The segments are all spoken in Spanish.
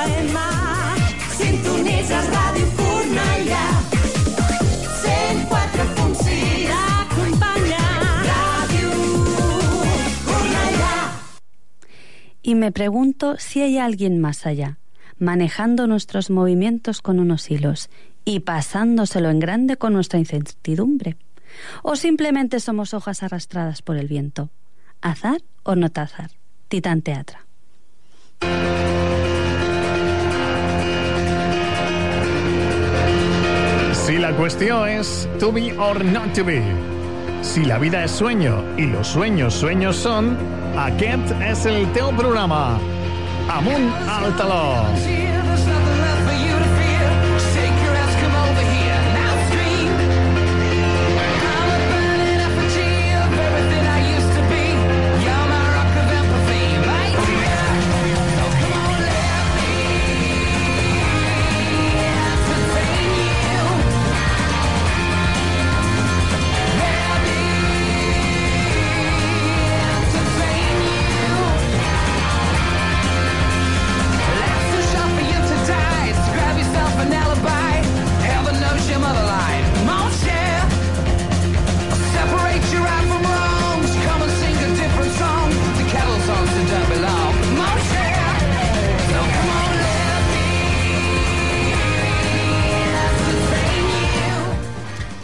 FM. Sintonitzes Ràdio Cornellà. 104.6 Acompanya. Ràdio Cornellà. Y me pregunto si hay alguien más allá, manejando nuestros movimientos con unos hilos y pasándoselo en grande con nuestra incertidumbre. O simplemente somos hojas arrastradas por el viento. ¿Azar o no azar? Titán Teatra. Si la cuestión es to be or not to be, si la vida es sueño y los sueños sueños son, aquest és el teu programa. Amunt al taló.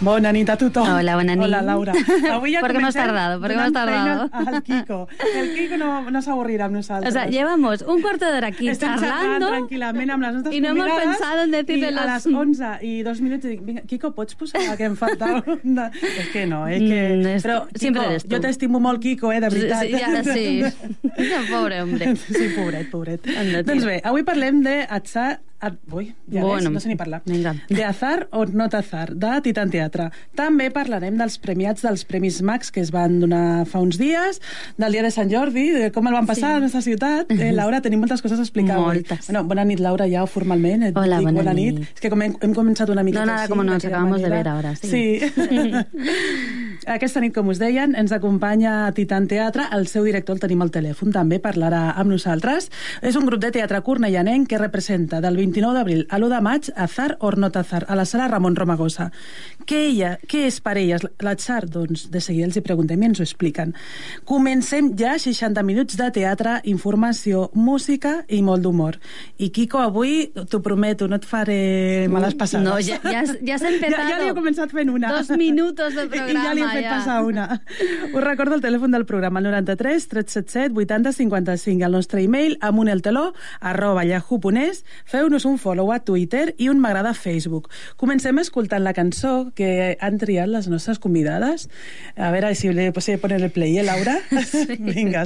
Bona nit a tothom. Hola, bona nit. Hola, Laura. Avui ja ¿Por qué hemos tardado? ¿Por qué donant hemos tardado? Al Kiko. El Kiko no, no s'avorrirà amb O nosaltres. sea, llevamos un cuarto de hora aquí Estem charlando tranquil·lament amb les nostres y no hemos pensado en decirle i los- a les 11 i dos minuts dic, vinga, Kiko, pots posar la que em falta? és que no, és que... Mm, és- Però, sempre Kiko, eres tu. jo t'estimo molt, Kiko, eh, de veritat. Sí, ja, sí. Pobre hombre. Sí, pobret, pobret. Doncs bé, avui parlem de Atzar... A... Ui, ja Bueno, ves, no sé ni parlar. vinga. De Azar o no Azar, de Titan Teatre. També parlarem dels premiats dels Premis Max que es van donar fa uns dies, del dia de Sant Jordi, de com el van passar a la nostra ciutat. Eh, Laura, tenim moltes coses a explicar avui. Moltes. Bueno, bona nit, Laura, ja formalment. Et Hola, dic bona nit. nit. És que com hem, hem començat una mica No, nada, como nos acabamos de ver ahora, sí. Aquesta nit, com us deien, ens acompanya Titan Teatre. El seu director el tenim al telèfon, també parlarà amb nosaltres. És un grup de teatre cornellanenc que representa del 29 d'abril a l'1 de maig Azar or not Azar, a la sala Ramon Romagosa. Què, ella, què és per elles l'atzar? Doncs de seguida els hi preguntem i ens ho expliquen. Comencem ja 60 minuts de teatre, informació, música i molt d'humor. I Kiko, avui t'ho prometo, no et faré males passades. No, ya, ya, ya se ha empezado. Ja, ja li he començat fent una. Dos minutos de I programa. ja li he fet ya. passar una. Us recordo el telèfon del programa, el 93 377 80 55, el nostre e-mail amunelteló arroba yahoo.es. Feu-nos un follow a Twitter i un m'agrada a Facebook. Comencem escoltant la cançó que han triat les nostres convidades. A veure si li pots poner el play, eh, Laura? Sí. Vinga,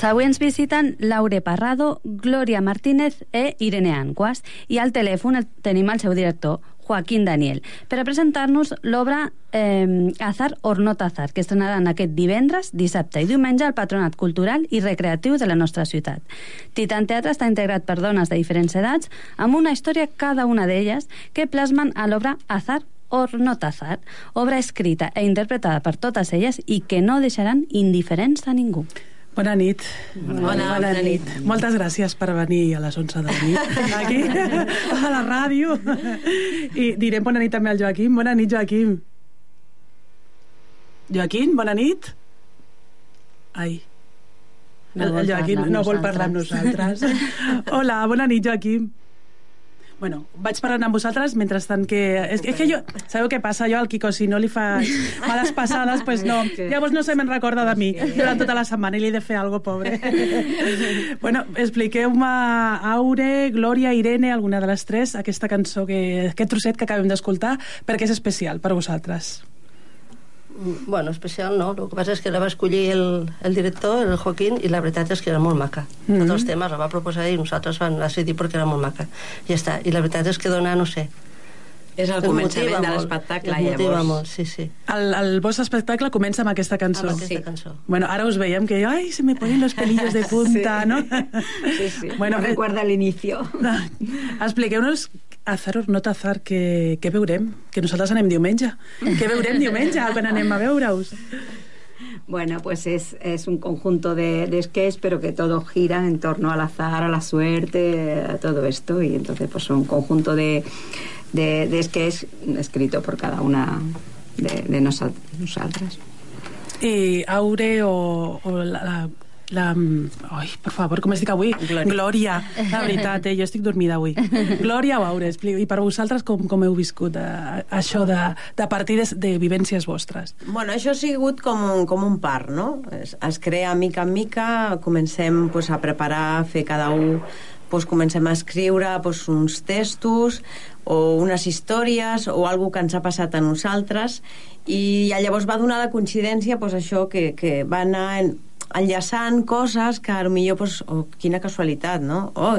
doncs avui ens visiten Laure Parrado, Glòria Martínez e Irene Anguas. I al telèfon el- tenim el seu director, Joaquín Daniel, per a presentar-nos l'obra eh, Azar or not Azar, que estrenaran aquest divendres, dissabte i diumenge al Patronat Cultural i Recreatiu de la nostra ciutat. Titan Teatre està integrat per dones de diferents edats amb una història cada una d'elles que plasmen a l'obra Azar or not Azar, obra escrita e interpretada per totes elles i que no deixaran indiferents a ningú. Bona nit. Bona- bona nit. Moltes gràcies per venir a les 11 de la nit aquí, a la ràdio. I direm bona nit també al Joaquim. Bona nit, Joaquim. Joaquim, bona nit. Ai. No el, el Joaquim no vol parlar amb nosaltres. Hola, bona nit, Joaquim. Bueno, vaig parlant amb vosaltres mentrestant que... És, és que jo... Sabeu què passa? Jo al Quico, si no li faig males passades, pues no. Llavors no se me'n recorda de mi durant tota la setmana i li he de fer algo pobre. bueno, expliqueu-me, Aure, Glòria, Irene, alguna de les tres, aquesta cançó, que, aquest trosset que acabem d'escoltar, perquè és especial per vosaltres. Bueno, especial no, el que passa és que la va escollir el, el director, el Joaquín, i la veritat és que era molt maca. Mm -hmm. Tots els temes la va proposar i nosaltres vam decidir perquè era molt maca. Ja està. I la veritat és que dona, no sé... És el començament de l'espectacle, llavors. molt, sí, sí. El, el vostre espectacle comença amb aquesta cançó. Amb aquesta Sí. cançó. Bueno, ara us veiem que, ai, se me ponen los pelillos de punta, Sí. ¿no? Sí, sí. Bueno, No eh, recuerda el inicio. Expliqueu-nos azar o no azar, què, què veurem? Que nosaltres anem diumenge. Què veurem diumenge quan anem a veure-us? Bueno, pues es, es un conjunto de, de sketches, pero que todo gira en torno al azar, a la suerte, a todo esto. Y entonces, pues un conjunto de, de, de sketches escrito por cada una de, de nosot- nosotras. I Aure o, o la, la, la... Ai, per favor, com es dic avui? Glòria. Glòria. La veritat, eh? jo estic dormida avui. Glòria o Aure, explico. I per vosaltres com, com heu viscut eh, això de, de partir de, de vivències vostres? Bueno, això ha sigut com un, com un part, no? Es, es crea mica en mica, comencem pues, a preparar, a fer cada un pues, comencem a escriure pues, uns textos o unes històries o alguna que ens ha passat a nosaltres i llavors va donar la coincidència pues, això que, que va anar en, enllaçant coses que potser pues, oh, quina casualitat, no? Oh,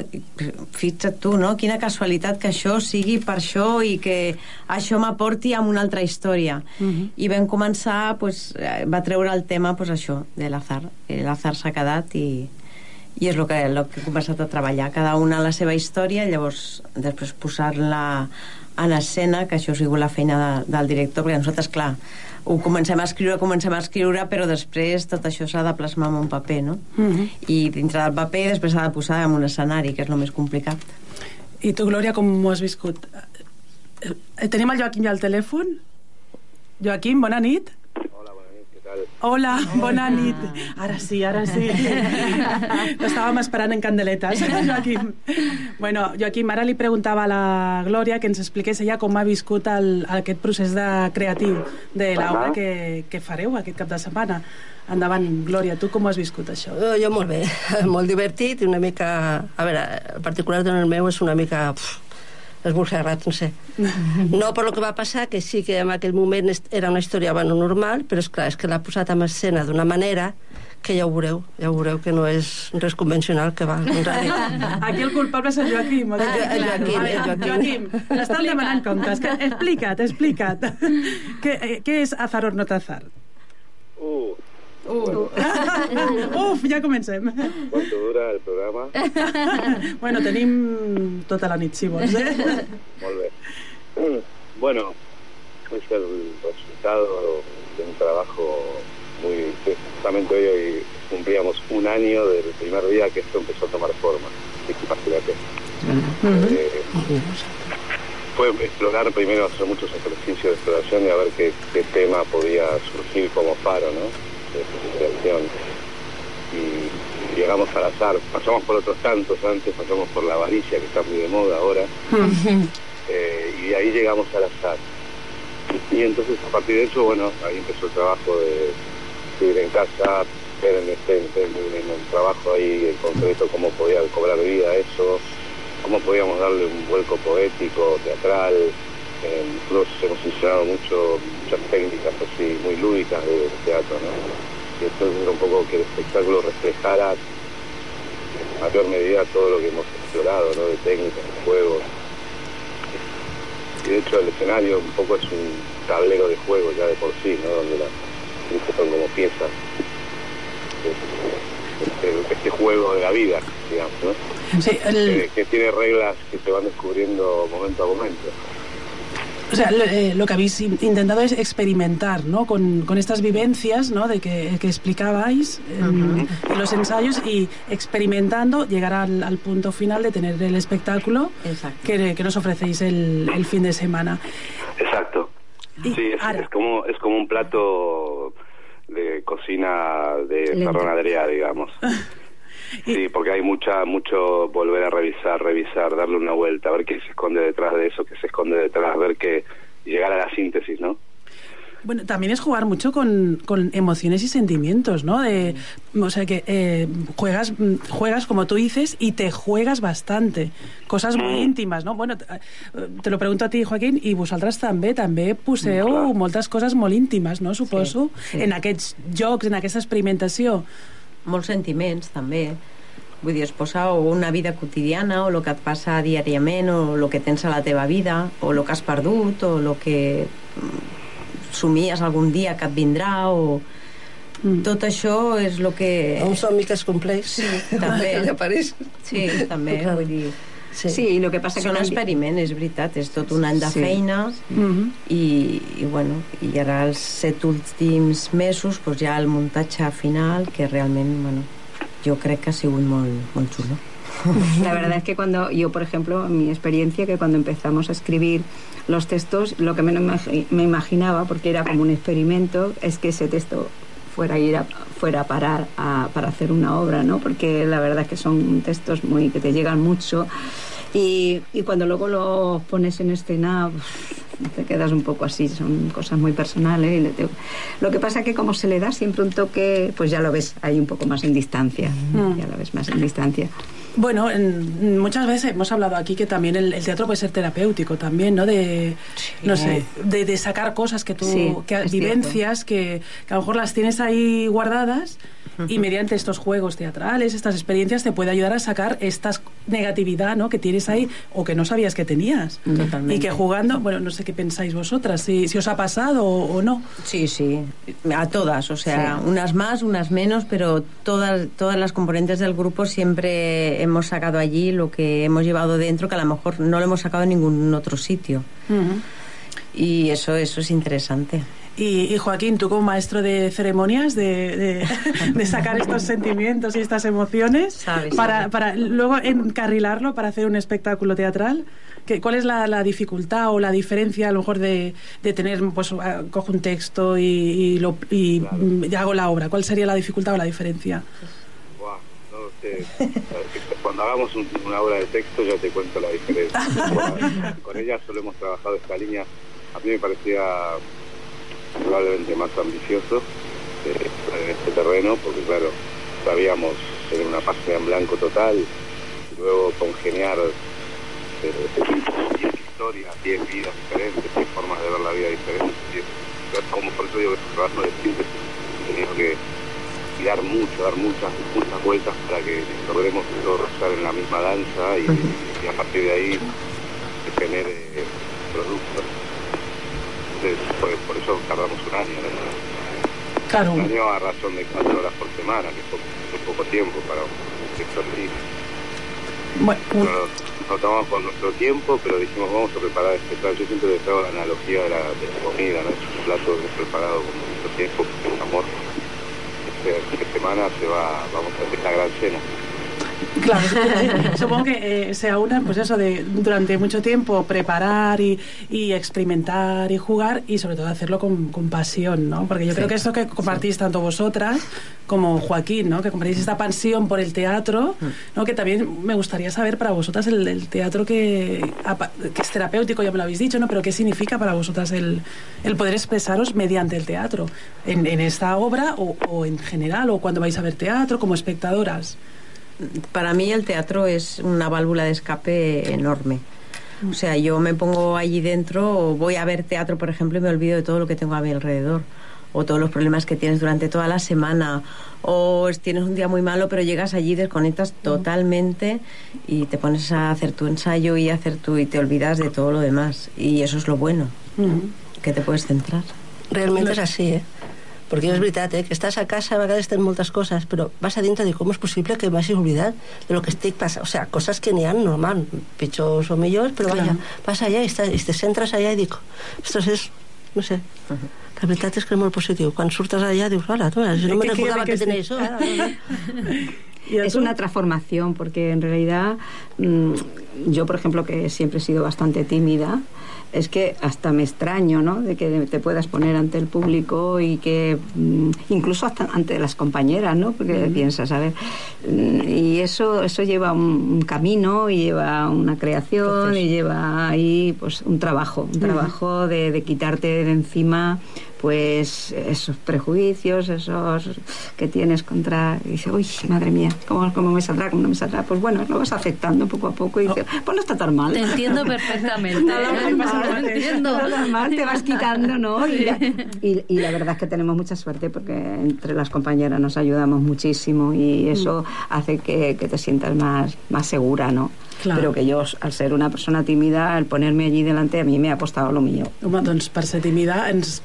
fixa't tu, no? Quina casualitat que això sigui per això i que això m'aporti a una altra història. Uh -huh. I vam començar, pues, eh, va treure el tema, pues, això, de l'azar. Eh, L'azar s'ha quedat i, i és el que, el que he començat a treballar. Cada una la seva història, llavors després posar-la en escena, que això ha sigut la feina de, del director, perquè nosaltres, clar, ho comencem a escriure, comencem a escriure, però després tot això s'ha de plasmar en un paper, no? Uh -huh. I dintre del paper després s'ha de posar en un escenari, que és el més complicat. I tu, Glòria, com ho has viscut? Eh, Tenim el Joaquim ja al telèfon? Joaquim, bona nit. Hola, bona nit. Ara sí, ara sí. L'estàvem esperant en candeletes, Joaquim. Bueno, Joaquim, ara li preguntava a la Glòria que ens expliqués ella com ha viscut el, aquest procés de creatiu de l'obra que, que fareu aquest cap de setmana. Endavant, Glòria, tu com has viscut, això? Jo, jo molt bé, molt divertit i una mica... A veure, el particular del meu és una mica... Pff, esborcerrat, no sé. No per lo que va passar, que sí que en aquell moment era una història bueno, normal, però és clar, és que l'ha posat en escena d'una manera que ja ho veureu, ja ho veureu que no és res convencional, que va, al contrari. Aquí el culpable és el Joaquim. El Jo- el Joaquim, el veure, Joaquim. Joaquim, t'estan demanant comptes. Que, explica't, explica't. què, eh, què és azar o no azar? Uh, Uf, ja comencem. ¿cuánto dura el programa? Bueno, tenim tota la nit, si vols. Eh? Molt bé. Bueno, es el resultado de un trabajo muy... que Justamente hoy, hoy cumplíamos un año del primer día que esto empezó a tomar forma. Así que imagínate. Eh, fue explorar primero, hacer muchos ejercicios de exploración y a ver qué, qué tema podía surgir como faro, ¿no? Y llegamos al azar. Pasamos por otros tantos antes, pasamos por la avaricia, que está muy de moda ahora. Eh, y de ahí llegamos al azar. Y entonces a partir de eso, bueno, ahí empezó el trabajo de escribir en casa, ver en, este, en, el trabajo ahí en concreto cómo podía cobrar vida eso, cómo podíamos darle un vuelco poético, teatral. Eh, nosotros hemos enseñado mucho, muchas técnicas así muy lúdicas de, de teatro, ¿no? Y entonces era un poco que el espectáculo reflejara en mayor medida todo lo que hemos explorado, ¿no? De técnicas, de juegos. Y de hecho el escenario un poco es un tablero de juego ya de por sí, ¿no? Donde las luces son como piezas. Este, este juego de la vida, digamos, ¿no? Sí, el- Que, que tiene reglas que se van descubriendo momento a momento. O sea, lo, eh, lo que habéis in- intentado es experimentar, ¿no? Con, con estas vivencias, ¿no? De que, que explicabais en, en los ensayos y experimentando llegar al, al punto final de tener el espectáculo que, que nos ofrecéis el, el fin de semana. Exacto. Y Sí, es, como es como un plato de cocina de Lento. ferronadería, digamos. Sí, porque hay mucha mucho volver a revisar, revisar, darle una vuelta, ver qué se esconde detrás de eso, qué se esconde detrás, ver que y llegar a la síntesis, ¿no? Bueno, también es jugar mucho con, con emociones y sentimientos, ¿no? De, o sea, que eh, juegas, mm, juegas, como tú dices, y te juegas bastante. Cosas muy íntimas, no? Bueno, te, te lo pregunto a ti, Joaquín, i vosaltres també, també poseu Clar. moltes coses molt íntimes, no? Suposo, Sí, sí. en aquests jocs, en aquesta experimentació. Molts sentiments també vull dir, es posa o una vida quotidiana o el que et passa diàriament o el que tens a la teva vida o el que has perdut o el que mm, somies algun dia que et vindrà o Mm. tot això és el que Un somni que es compleix. Sí, també. Apareix. sí, també vull dir Sí. Sí, el que passa que són no- experiments, és veritat és tot un any de Sí. feina i, i bueno, i ara els set últims mesos pues, ja el muntatge final que realment bueno, jo crec que ha sigut molt, molt xulo La verdad es que cuando yo, por ejemplo, mi experiencia, que cuando empezamos a escribir los textos, lo que menos me, me imaginaba, porque era como un experimento, es que ese texto fuera a ir a, fuera a parar a- para hacer una obra, ¿no? Porque la verdad es que son textos muy que te llegan mucho y, y cuando luego los pones en escena uf, te quedas un poco así, son cosas muy personales. y le Lo que pasa que como se le da siempre un toque, pues ya lo ves ahí un poco más en distancia, Mm. ya lo ves más en distancia. Bueno, en- muchas veces hemos hablado aquí que también el, el teatro puede ser terapéutico también, ¿no? De, no sé, de, de sacar cosas que tú, Sí, que es vivencias que, que a lo mejor las tienes ahí guardadas y mediante estos juegos teatrales, estas experiencias te puede ayudar a sacar esta negatividad, ¿no? Que tienes ahí o que no sabías que tenías. Totalmente. Y que jugando, bueno, no sé qué pensáis vosotras, si, si os ha pasado o, o no. Sí, sí, a todas, o sea, unas más, unas menos, pero todas, todas las componentes del grupo siempre hemos sacado allí lo que hemos llevado dentro, que a lo mejor no lo hemos sacado en ningún otro sitio. Y eso, eso es interesante. Y, y Joaquín, tú como maestro de ceremonias, de, de- de sacar estos sentimientos y estas emociones, Sabes, para, sabes. para luego encarrilarlo para hacer un espectáculo teatral, ¿qué- ¿cuál es la, la dificultad o la diferencia a lo mejor de, de tener, pues cojo un texto y, y lo, y, mm, hago la obra? ¿Cuál sería la dificultad o la diferencia? No sé. Cuando hagamos un- una obra de texto ya te cuento la diferencia. Con ella solo hemos trabajado esta línea. A mí me parecía probablemente más ambicioso eh, en este terreno, porque claro, sabíamos tener una página en blanco total luego congeniar eh, 10 historias, 10 vidas diferentes, 10 formas de ver la vida diferentes. Como por eso digo que es un trabajo de. He tenido que dar mucho, dar muchas, muchas vueltas para que logremos todos estar en la misma danza y, y a partir de ahí se genere productos. Entonces, por, por eso tardamos un año, ¿no? Claro, Un año a razón de cuatro horas por semana, que es es poco tiempo para un sector así. bueno, un- Nos, nos tomamos con nuestro tiempo, pero dijimos vamos a preparar este plato. Yo siempre les hago la analogía de la, de la comida, ¿no? Es un plato que es preparado con mucho tiempo, con amor. Este, esta semana se va, vamos a hacer la gran cena. Claro, supongo que eh, sea una, pues eso, de durante mucho tiempo preparar y, y experimentar y jugar y sobre todo hacerlo con, con pasión, ¿no? Porque yo creo que esto que compartís tanto vosotras como Joaquín, ¿no? Que compartís esta pasión por el teatro, ¿no? Que también me gustaría saber para vosotras el, el teatro que, que es terapéutico, ya me lo habéis dicho, ¿no? Pero ¿qué significa para vosotras el, el poder expresaros mediante el teatro? En, en esta obra o, o en general, o cuando vais a ver teatro como espectadoras. Para mí el teatro es una válvula de escape enorme. O sea, yo me pongo allí dentro, o voy a ver teatro, por ejemplo, y me olvido de todo lo que tengo a mi alrededor. O todos los problemas que tienes durante toda la semana. O es- tienes un día muy malo, pero llegas allí, desconectas totalmente y te pones a hacer tu ensayo y a hacer tu y te olvidas de todo lo demás. Y eso es lo bueno, que te puedes centrar. Realment és així, eh? Perquè és veritat, eh? que estàs a casa, a vegades tens moltes coses, però vas a dintre dius, com és possible que m'hagi oblidat de lo que estic passant? O sea, coses que n'hi ha normal, pitjors o millors, però Clar. vaja, vas allà i, estàs, i te centres allà i dic, ostres, és, no sé, la veritat és que és molt positiu. Quan surtes allà dius, hola, tu, jo no me Que- que- recordava que. ¿Y Es una transformación, porque en realidad mm, yo, por ejemplo, que siempre he sido bastante tímida, es que hasta me extraño, ¿no? De que te puedas poner ante el público y que mm, incluso hasta ante las compañeras, ¿no? Porque piensas, a ver, mm, y eso eso lleva un, camino y lleva una creación y lleva ahí pues un trabajo, un trabajo de, de quitarte de encima pues esos prejuicios, esos que tienes contra... Y dices, uy, madre mía, ¿cómo, ¿cómo me saldrá? ¿Cómo no me saldrá? Pues bueno, lo vas aceptando poco a poco y dices, pues no está tan mal. Te entiendo perfectamente. No, no, ¿eh? pasa Lo nada. entiendo. No, normal, te vas quitando, ¿no? Y, la- y- y la verdad es que tenemos mucha suerte porque entre las compañeras nos ayudamos muchísimo y eso hace que, que te sientas más, más segura, ¿no? Claro. Pero que yo, al ser una persona tímida, al ponerme allí delante, a mí me ha costado lo mío. Home, doncs per ser tímida ens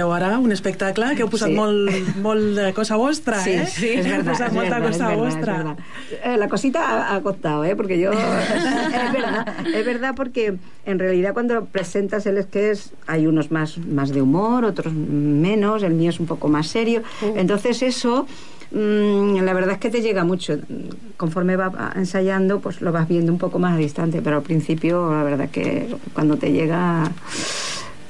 presenteu ara un espectacle que heu posat Sí. molt, molt de cosa vostra, Sí, eh? sí, Heu verdad. posat molta verdad, cosa verdad, vostra. Eh, la cosita ha, ha costado, ¿eh? Porque yo. es verdad, es verdad, porque en realidad cuando presentas el sketch hay unos más, más de humor, otros menos, el mío es un poco más serio. Entonces, eso. mm, la verdad es que te llega mucho. Conforme va ensayando, pues lo vas viendo un poco más a distante, pero al principio, la verdad que cuando te llega,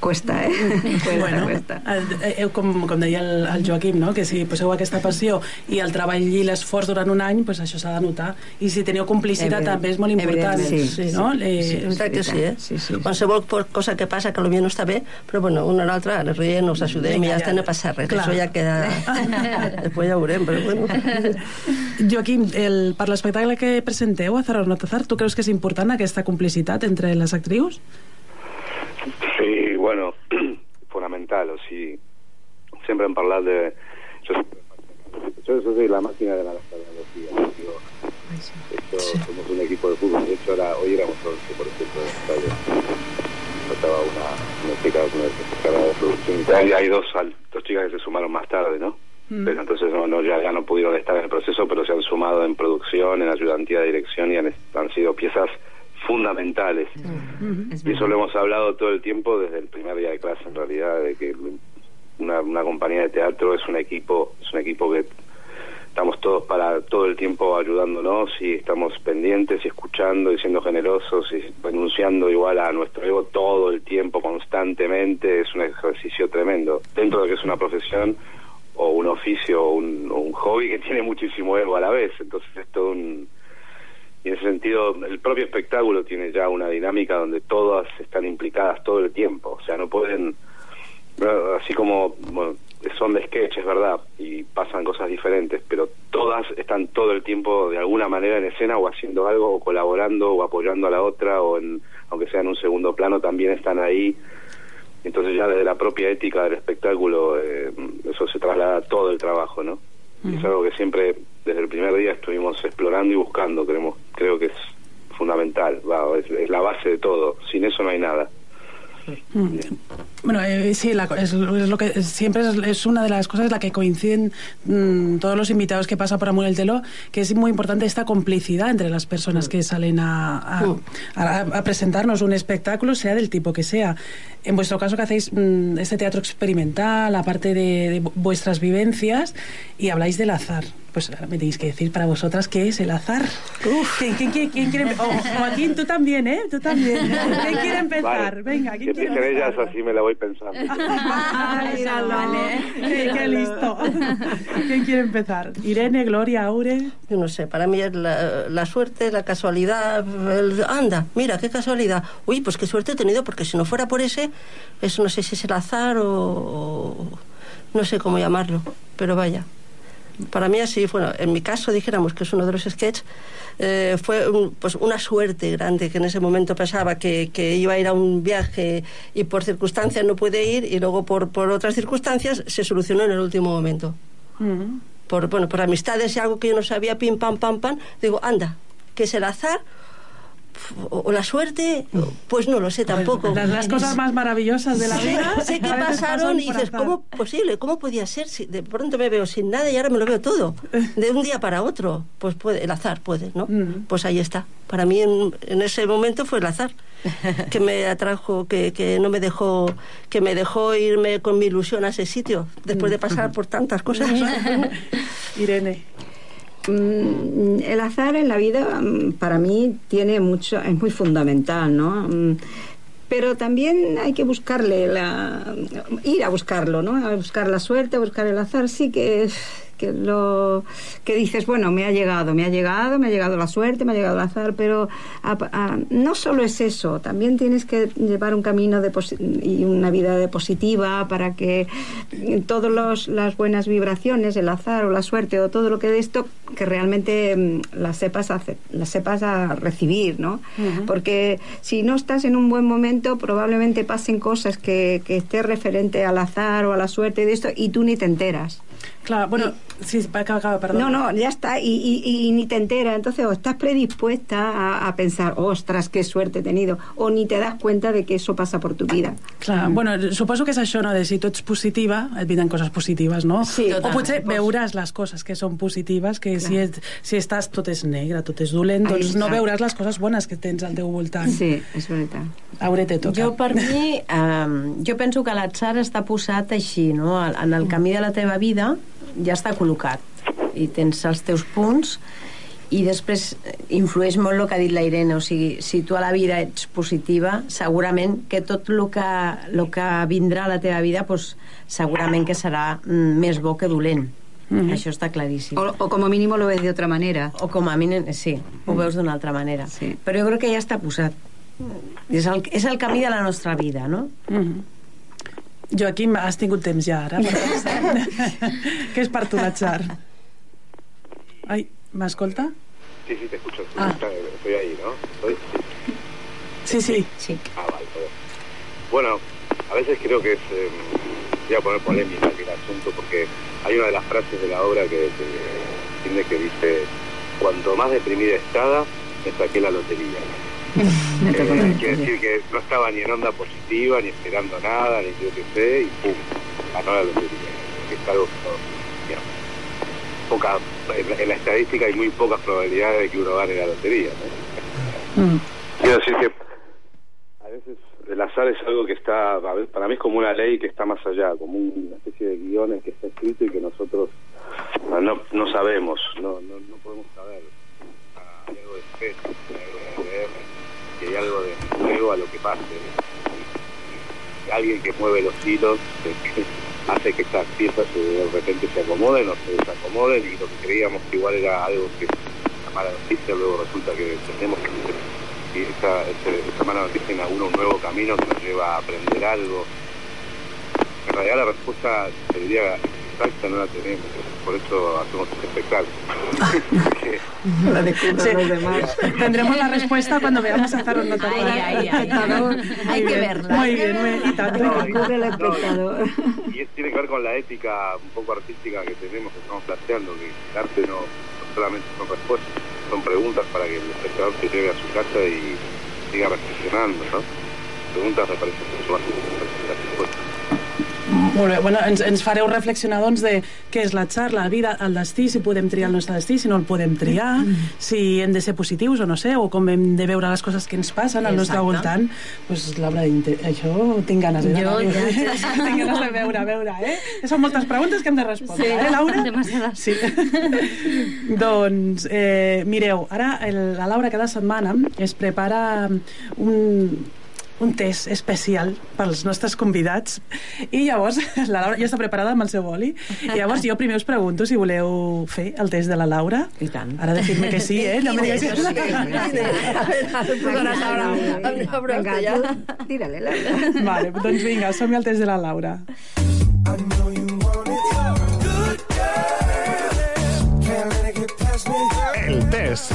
cuesta, ¿eh? cuesta, Bueno, cuesta. eh, com, com deia el, el Joaquim, no? que si poseu aquesta passió i el treball i l'esforç durant un any, pues això s'ha de notar. I si teniu complicitat Evident- també és molt important. evidentment, sí, no? sí, Eh, sí, És veritat que sí, eh? Sí, sí. Qualsevol por- cosa que passa que potser no està bé, però bueno, una o l'altra ens riem, nos ajudem i Vinga, ja ja. està, no passa res. Clar. Això ja queda... Després ja ho veurem, però bueno. Joaquim, el, per l'espectacle que presenteu a Zarar o no Tazar, tu creus que és important aquesta complicitat entre les actrius? Sí, bueno, fonamental, o sigui, sempre hem parlat de... Jo, yo, yo soy la máquina de la nostalgia, digo, de hecho, somos un equipo de fútbol, de hecho, ahora, hoy éramos 11, por ejemplo, en el estadio. Faltaba una, una chica, una secretaria de producción. Y tal, y hay dos, dos chicas que se sumaron más tarde, ¿no? Pero entonces no, no, ya, ya no pudieron estar en el proceso, pero se han sumado en producción, en ayudantía de dirección y han, han sido piezas fundamentales. Y eso lo hemos hablado todo el tiempo desde el primer día de clase, en realidad, de que una, una compañía de teatro es un equipo, es un equipo que estamos todos para todo el tiempo ayudándonos y estamos pendientes y escuchando y siendo generosos y renunciando igual a nuestro ego todo el tiempo, constantemente, es un ejercicio tremendo. Dentro de que es una profesión o un oficio o un, o un hobby que tiene muchísimo ego a la vez, entonces es todo un y en ese sentido el propio espectáculo tiene ya una dinámica donde todas están implicadas todo el tiempo, o sea, no pueden, así como bueno, son de sketch, es verdad, y pasan cosas diferentes, pero todas están todo el tiempo de alguna manera en escena o haciendo algo, o colaborando, o apoyando a la otra, o en, aunque sea en un segundo plano, también están ahí. Entonces ya desde la propia ética del espectáculo, eh, eso se traslada a todo el trabajo, ¿no? Es algo que siempre, desde el primer día, estuvimos explorando y buscando, creemos, creo que es fundamental, va, es, es la base de todo, sin eso no hay nada. Mm. Bueno, eh, sí, la es, es lo que siempre es, es una de las cosas en la que coinciden mm, todos los invitados que pasan por Amor el Telo, que es muy importante esta complicidad entre las personas que salen a, a- a- a presentarnos un espectáculo, sea del tipo que sea. En vuestro caso que hacéis mm, este teatro experimental, aparte de, de vu- vuestras vivencias, y habláis del azar. Pues ahora me tenéis que decir para vosotras qué es el azar. ¿Quién, quién quiere- quién quiere empe- oh, Joaquín, tú también, ¿eh? Tú también. ¿Quién quiere empezar? Vale. Venga, ¿quién quiere empiecen ellas, empezar? así me la voy pensando. Ah, Qué, qué listo. ¿Quién quiere empezar? Irene, Gloria, Aure. Yo no sé, para mí es la, la suerte, la casualidad. el- anda, mira, qué casualidad. Uy, pues qué suerte he tenido, porque si no fuera por ese, eso no sé si es el azar o. o- no sé cómo llamarlo, pero vaya. Para mí así, bueno, en mi caso dijéramos que es uno de los sketches, eh, fue un- pues una suerte grande que en ese momento pensaba que, que iba a ir a un viaje y por circunstancias no pude ir y luego por, por otras circunstancias se solucionó en el último momento Mm. por bueno por amistades y algo que yo no sabía pim pam pam pam digo anda que es el azar o, o la suerte pues no lo sé tampoco Las, las cosas más maravillosas de la Sí, vida. sé que a veces pasaron y dices, azar. ¿cómo posible? ¿Cómo podía ser? Si de pronto me veo sin nada y ahora me lo veo todo. De un día para otro. Pues puede, el azar puede, ¿no? Mm. Pues ahí está. Para mí en, en ese momento fue el azar que me atrajo, que, que no me dejó, que me dejó irme con mi ilusión a ese sitio, después de pasar por tantas cosas. Irene. Mm, El azar en la vida mm, para mí tiene mucho, es muy fundamental, ¿no? Mm, Pero también hay que buscarle la, ir a buscarlo, ¿no? A buscar la suerte, a buscar el azar, sí que que lo que dices, bueno, me ha llegado, me ha llegado, me ha llegado la suerte, me ha llegado el azar, pero a- a- no solo es eso, también tienes que llevar un camino de y una vida de positiva para que todas las buenas vibraciones, el azar o la suerte o todo lo que de esto, que realmente mm, las sepas las sepas a recibir, ¿no? Porque si no estás en un buen momento, probablemente pasen cosas que, que esté referente al azar o a la suerte de esto y tú ni te enteras. Claro, bueno, sí, acaba, acaba, perdón. No, no, ya está, y, y- y ni te enteras. Entonces, o estás predispuesta a, a pensar, ostras, qué suerte he tenido, o ni te das cuenta de que eso pasa por tu vida. Clar, bueno, suposo que és això, no? De si tu ets positiva, et vindran coses positives, no? Sí, o potser totalment. veuràs les coses que són positives, que si, et, si estàs tot és negre, tot és dolent, Ahí doncs no està. veuràs les coses bones que tens al teu voltant. Sí, és veritat. Aure, te toca. Jo, per mi, eh, jo penso que l'atzar està posat així, no? En el camí de la teva vida ja està col·locat i tens els teus punts i després eh, influeix molt el que ha dit la Irene, o sigui, si tu a la vida ets positiva, segurament que tot el que, el que vindrà a la teva vida pues, segurament que serà mm, més bo que dolent. Mm -hmm. Això està claríssim. O, o como mínimo lo ves de otra manera. O com a mínim, sí, ho veus d'una altra manera. Sí. Però jo crec que ja està posat. És el, és el camí de la nostra vida, no? Mhm. Joaquim, has tingut temps ja ara. Què és per tu l'atzar? Ai, m'escolta? Sí, sí, te escucho. Ah. Estoy, ahí, ¿no? Estoy- sí. Sí, sí. Sí. Ah, vale, perdón. Bueno, a veces creo que es... eh, voy a poner polémica aquí el asunto porque hay una de las frases de la obra que, que tiene que dice cuanto más deprimida estaba, me saqué la lotería. Tocó la Eh, quiere decir que no estaba ni en onda positiva, ni esperando nada, ni yo qué sé, y pum, ganó la lotería. Es algo que no, poca, en, la- estadística hay muy pocas probabilidades de que uno gane la lotería. ¿no? Mm. Quiero decir que a veces el azar es algo que está, para mí es como una ley que está más allá, como una especie de guiones que está escrito y que nosotros no, no, no sabemos, no, no, no podemos saber. Hay algo de fe, hay algo de algo de juego a lo que pase. Alguien que mueve los hilos que hace que estas piezas de repente se acomoden o se desacomoden y lo que creíamos que igual era algo que una mala noticia, luego resulta que tenemos que esa, esa mala noticia inaugura un nuevo camino que nos lleva a aprender algo. En realidad la respuesta, te diría, exacta no la tenemos, por eso hacemos este espectáculo. Porque La descubren los demás. Tendremos la respuesta cuando veamos a Zarro Nota. Ay, ay, ay. Hay que verla. Muy bien. Y tanto. El espectador. y tiene que ver con la ética un poco artística que tenemos, que estamos planteando, que el arte no, no solamente son respuestas, son preguntas para que el espectador se lleve a su casa y siga reflexionando, ¿no? preguntas me parece mucho más interesante la respuesta. Molt bé, bueno, ens, ens fareu reflexionar doncs de què és l'atzar, la vida, el destí, si podem triar el nostre destí, si no el podem triar, si hem de ser positius o no sé, o com hem de veure les coses que ens passen al nostre voltant. Pues, Laura, això tinc ganes eh, Jo ja, tinc ganes de veure, a veure, eh? Són moltes preguntes que hem de respondre, Sí, eh, Laura? demasiades. Sí. doncs, eh, mireu, ara el, la Laura cada setmana es prepara un, un test especial pels nostres convidats i llavors la Laura ja està preparada amb el seu boli i llavors jo primer us pregunto si voleu fer el test de la Laura I tant. ara dir-me que sí, eh? No me la ja. tú, tírale, Laura. Vale, doncs vinga, som-hi al test de la Laura. El test.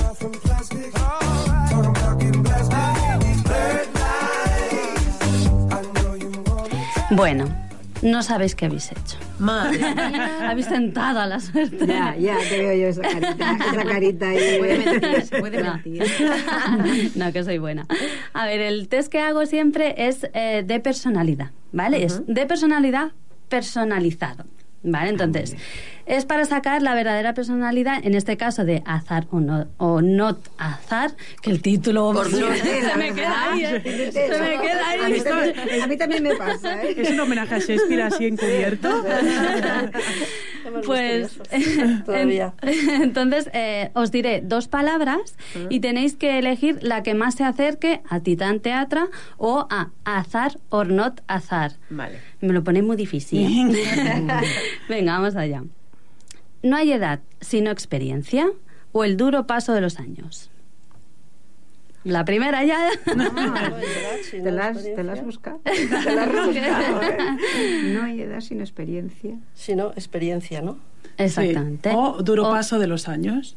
Bueno, no sabéis qué habéis hecho. Madre. habéis tentado a la suerte. Ya, ya te veo yo esa carita, esa carita ahí. Puede mentir, se puede No. mentir. no, que soy buena. A ver, el test que hago siempre es eh, de personalidad, ¿vale? Es de personalidad personalizado. ¿Vale? Entonces, es para sacar la verdadera personalidad, en este caso de azar o no, o not azar, que el título Por se, no. me queda ahí, ¿eh? se me queda A mí, ahí. también, a mí también me pasa, ¿eh? Es un homenaje a Shakespeare así encubierto. Pues Todavía. en- entonces eh, os diré dos palabras y tenéis que elegir la que más se acerque a Titán Teatra o a Azar or not Azar. Vale. Me lo ponéis muy difícil. ¿eh? Venga, vamos allá. No hay edad sino experiencia o el duro paso de los años. La primera ya. ¿Te la has, te la has buscado? Te la has buscado, ¿eh? No hay edad sin experiencia. Si no, experiencia, ¿no? Exactamente. Sí. O duro O- paso de los años.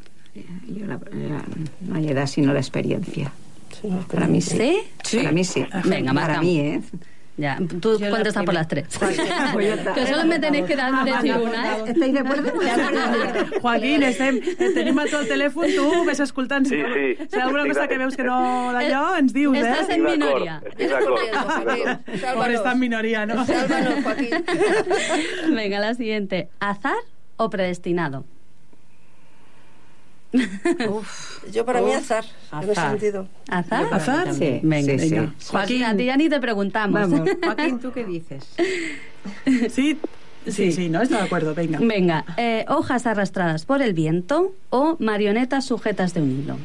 Yo la- la- no hay edad sino la experiencia. No, Para mí sí. ¿Sí? Para mí sí. Venga, Para marca. mí, ¿eh? Ya, tú Yo la contestas por primera. las tres. Pues está. que solo me tenéis que dar decir una, ¿eh? ¿Estáis de acuerdo? Joaquín, estem, eh, tenim a el telèfon, tu ves escoltant. Si, Sí, sí. si hi ha alguna cosa que veus que no d'allò, ens dius, Estás eh? en Estic d'acord, minoria. estic d'acord. Joaquín. Por estar en minoria, no? Sálvanos, Joaquín. Venga, la siguiente. ¿Azar o predestinado? Yo para mí azar, en ese Azar. sentido. ¿Azar? ¿Azar? Sí, Venga, sí, venga. sí. Joaquín, a ti ya ni te preguntamos. Vamos. Joaquín, ¿tú qué dices? Sí, sí, sí, no, estoy de acuerdo, venga. Venga, eh, hojas arrastradas por el viento o marionetas sujetas de un hilo.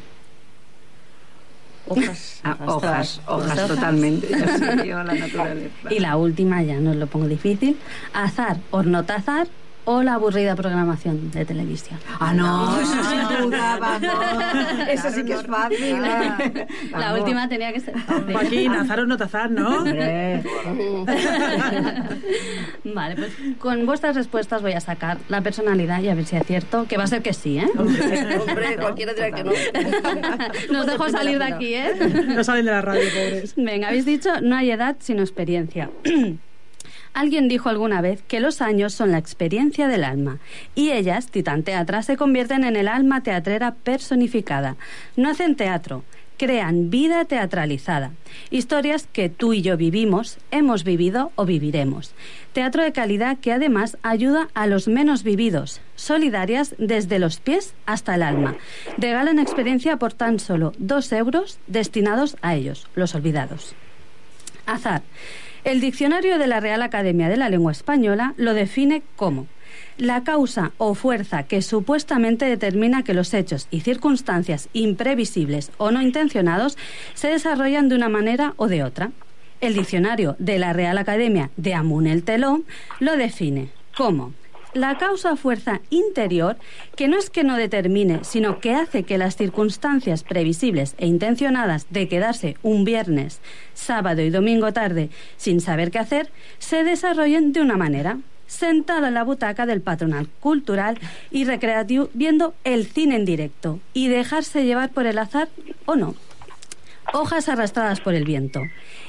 Hojas. Ah, hojas, hojas, Hojas. totalmente. Yo sí, yo la naturaleza. Y la última, ya no os lo pongo difícil, azar o no azar o la aburrida programación de televisión. Ah, no, eso duda, vamos. Eso sí que es fácil. La Vamos. última tenía que ser fácil. Joaquín, azar o no azar, ¿no? Hombre. Vale, pues con vuestras respuestas voy a sacar la personalidad y a ver si acierto, que va a ser que sí, ¿eh? Hombre, cualquiera dirá que no. Nos dejo salir de aquí, ¿eh? No salen de la radio, pobres. Venga, habéis dicho no hay edad sino experiencia. Alguien dijo alguna vez que los años son la experiencia del alma y ellas, Titán Teatra, se convierten en el alma teatrera personificada. No hacen teatro, crean vida teatralizada. Historias que tú y yo vivimos, hemos vivido o viviremos. Teatro de calidad que además ayuda a los menos vividos, solidarias desde los pies hasta el alma. Regalan experiencia por tan solo dos euros destinados a ellos, los olvidados. Azar. El diccionario de la Real Academia de la Lengua Española lo define como la causa o fuerza que supuestamente determina que los hechos y circunstancias imprevisibles o no intencionados se desarrollan de una manera o de otra. El diccionario de la Real Academia de Amun el Telón lo define como la causa o fuerza interior que no es que no determine, sino que hace que las circunstancias previsibles e intencionadas de quedarse un viernes, sábado y domingo tarde sin saber qué hacer, se desarrollen de una manera. Sentado en la butaca del patronal cultural y recreativo viendo el cine en directo y dejarse llevar por el azar o no hojas arrastradas por el viento.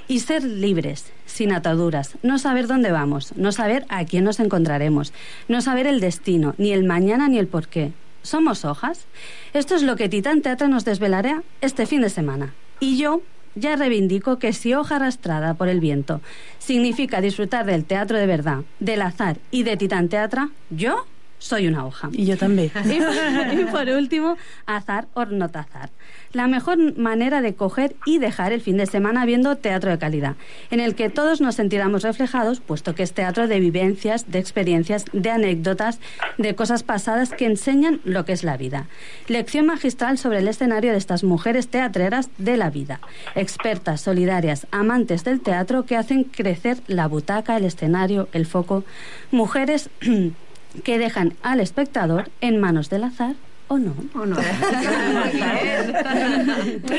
Y ser libres, sin ataduras, no saber dónde vamos, no saber a quién nos encontraremos, no saber el destino, ni el mañana ni el porqué. ¿Somos hojas? Esto es lo que Titán Teatro nos desvelará este fin de semana. Y yo ya reivindico que si hoja arrastrada por el viento significa disfrutar del teatro de verdad, del azar y de Titán Teatra, yo soy una hoja. I jo també. Y por, y por último, azar o notazar. La mejor manera de coger y dejar el fin de semana viendo teatro de calidad, en el que todos nos sentiramos reflejados, puesto que es teatro de vivencias, de experiencias, de anécdotas, de cosas pasadas que enseñan lo que es la vida. Lección magistral sobre el escenario de estas mujeres teatreras de la vida, expertas, solidarias, amantes del teatro que hacen crecer la butaca, el escenario, el foco. Mujeres que dejan al espectador en manos del azar o no. ¿O no?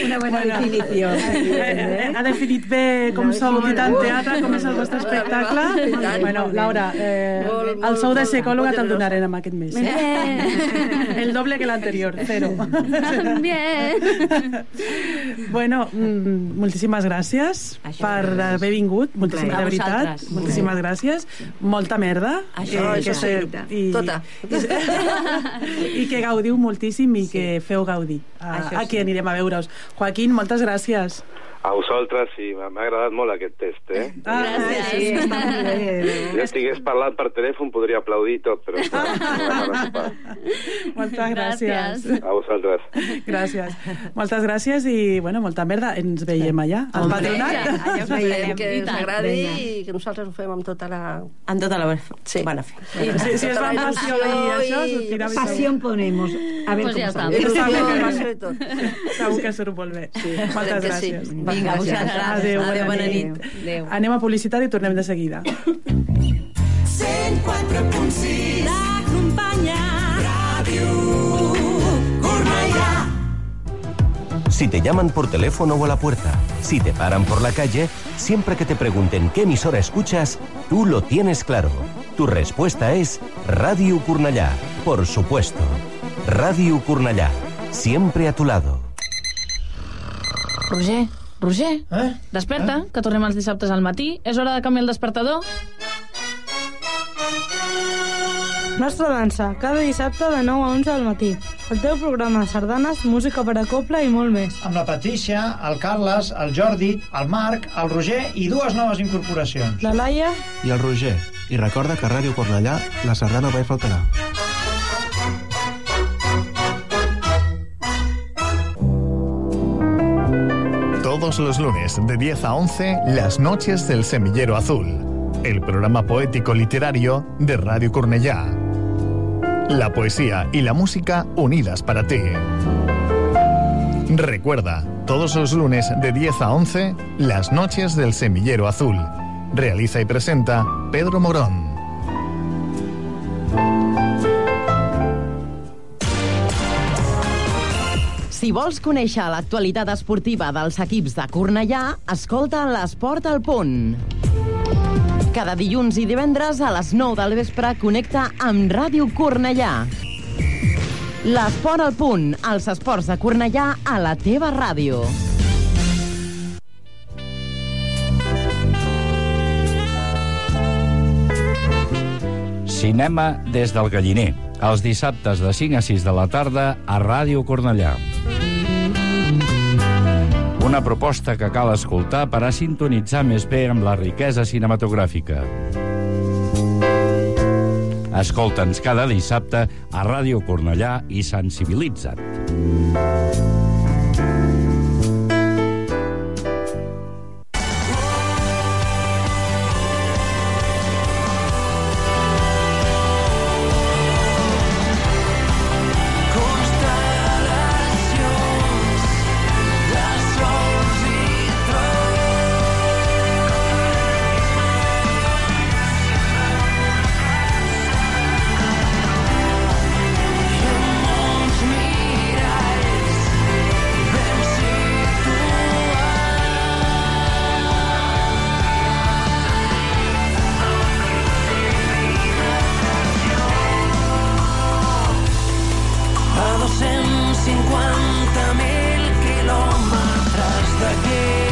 Una buena Bueno, definició. Eh, ha definit bé com sou Titan Teatre, com és el vostre espectacle. tant. Bueno, Laura, eh, el sou de psicòloga te'l generosa. donarem aquest mes. Eh? El doble que l'anterior, zero. Bien. Bueno, mm, moltíssimes gràcies Això per haver vingut, moltíssimes, de veritat, moltíssimes gràcies. Molta merda. Això, que, això i, Tota. I que gaudiu moltíssim i que feu gaudir a, Això a sí. qui anirem a veure-us. Joaquín, moltes gràcies. A vosaltres sí, m'ha agradat molt aquest test, eh? Ah, Sí, està molt bé. Si estigués parlant per telèfon podria aplaudir i tot, però. Moltes gràcies. Gràcies. A vosaltres. Gràcies. Moltes gràcies i, bueno, molta merda. Ens veiem allà, al patronat. Allà us Esperem veiem. que I us agradi i que nosaltres ho fem amb tota la... Amb tota la Sí. bona fe. Si, si es va amb passió i això, sortirà bé. Pasión ponemos. A ver Pues passió i tot. Segur que surt molt bé. Moltes sí. gràcies. Vinga, vosaltres. Adéu, bona, Adéu, bona nit. nit. Adéu. Anem a publicitat i tornem de seguida. 104.6 T'acompanya Ràdio Cornellà Si te llaman por teléfono o a la puerta, si te paran por la calle, siempre que te pregunten qué emisora escuchas, tú lo tienes claro. Tu respuesta es Radio Curnallá, por supuesto. Radio Curnallá, siempre a tu lado. Roger, Roger, Eh? desperta, que tornem els dissabtes al matí. És hora de canviar el despertador. Nostra dansa, cada dissabte de 9 a 11 del matí. El teu programa de sardanes, música per a coble i molt més. amb la Patricia, el Carles, el Jordi, el Marc, el Roger i dues noves incorporacions. La Laia, I el Roger. I recorda que a Ràdio Cornellà la sardana mai faltarà. Todos los lunes de 10 a 11, Las Noches del Semillero Azul, el programa poético literario de Radio Cornellá. La poesía y la música unidas para ti. Recuerda, todos los lunes de 10 a 11, Las Noches del Semillero Azul. Realiza y presenta Pedro Morón. Si vols conèixer l'actualitat esportiva dels equips de Cornellà, escolta l'Esport al Punt. Cada dilluns i divendres a les 9 del vespre connecta amb Ràdio Cornellà. L'Esport al Punt, els esports de Cornellà a la teva ràdio. Cinema des del Galliner, els dissabtes de 5 a 6 de la tarda a Ràdio Cornellà. Una proposta que cal escoltar per a sintonitzar més bé amb la riquesa cinematogràfica. Escolta'ns cada dissabte a Ràdio Cornellà i sensibilitza't. 250.000 quilòmetres d'aquí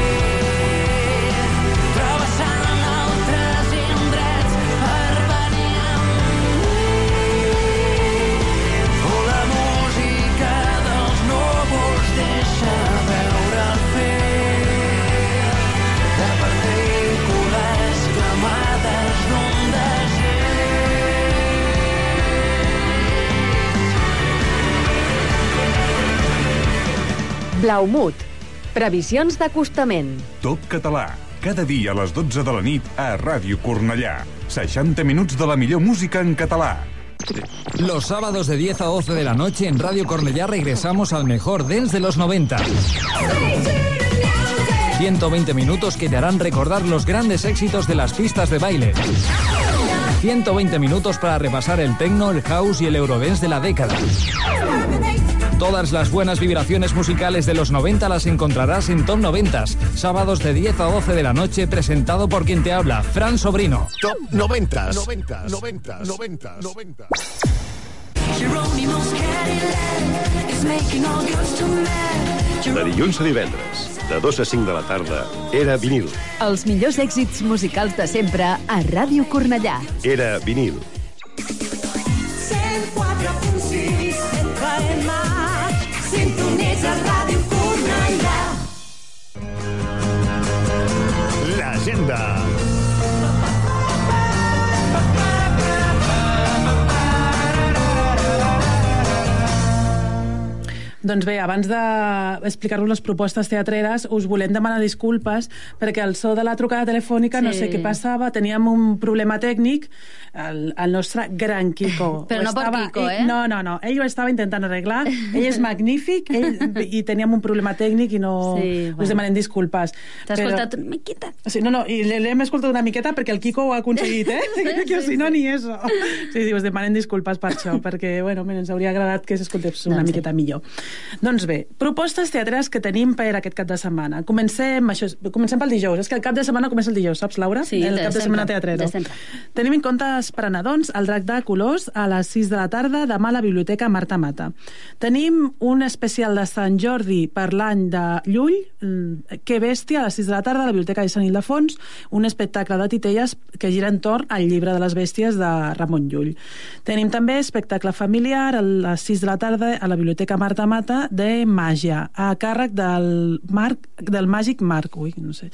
Blaumut. Previsions d'acostament. Top català. Cada dia a les 12 de la nit a Ràdio Cornellà. 60 minuts de la millor música en català. Los sábados de 10 a 12 de la noche en Radio Cornellá regresamos al mejor dance de los 90. 120 minutos que te harán recordar los grandes éxitos de las pistas de baile. 120 minutos para repasar el techno, el house y el eurodance de la década. Todas las buenas vibraciones musicales de los 90 las encontrarás en Top 90, sábados de 10 a 12 de la noche, presentado por quien te habla, Fran Sobrino. Top 90. 90. 90. 90. 90. De dilluns a divendres, de 2 a 5 de la tarda, era vinil. Els millors èxits musicals de sempre a Ràdio Cornellà. Era vinil. Sintonitza Ràdio Cornellà. L'agenda. Doncs bé, abans d'explicar-vos les propostes teatreres, us volem demanar disculpes perquè el so de la trucada telefònica no Sí. sé què passava, teníem un problema tècnic, el, el nostre gran Kiko. Però ho no per estava, Kiko, ell, eh? No, no, no, ell ho estava intentant arreglar, ell és magnífic, ell, i teníem un problema tècnic i no... Sí, us bueno. demanem disculpes. T'has Però- escoltat una miqueta? Sí, no, no, i l'hem escoltat una miqueta perquè el Kiko ho ha aconseguit, eh? Sí, que sí, si no, sí. ni eso. Sí, sí, us demanem disculpes per això, perquè, bueno, ens hauria agradat que s'escoltés una Doncs sí. miqueta millor. Doncs bé, propostes teatrals que tenim per aquest cap de setmana. Comencem, això, comencem pel dijous. És que el cap de setmana comença el dijous, saps, Laura? Sí, el de cap de sempre, setmana teatrero. de. Tenim en compte per anar, doncs, el drac de colors a les 6 de la tarda demà a la Biblioteca Marta Mata. Tenim un especial de Sant Jordi per l'any de Llull, mm, Que bèstia, a les 6 de la tarda a la Biblioteca de Sant Ildefons, un espectacle de titelles que gira entorn al llibre de les bèsties de Ramon Llull. Tenim també espectacle familiar a les 6 de la tarda a la Biblioteca Marta Mata de Màgia, a càrrec del, Marc, del màgic Marc. Ui, no sé.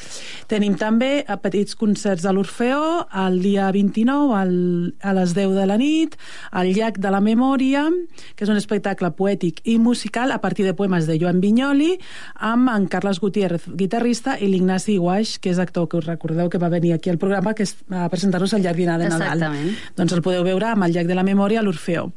Tenim també a petits concerts a l'Orfeó el dia 29 al, a les 10 de la nit, al Llac de la Memòria, que és un espectacle poètic i musical a partir de poemes de Joan Vinyoli, amb en Carles Gutiérrez, guitarrista, i l'Ignasi Guaix, que és actor que us recordeu que va venir aquí al programa que és a presentar-nos el Jardinà de Nadal. Exactament. Doncs el podeu veure amb el Llac de la Memòria a l'Orfeó.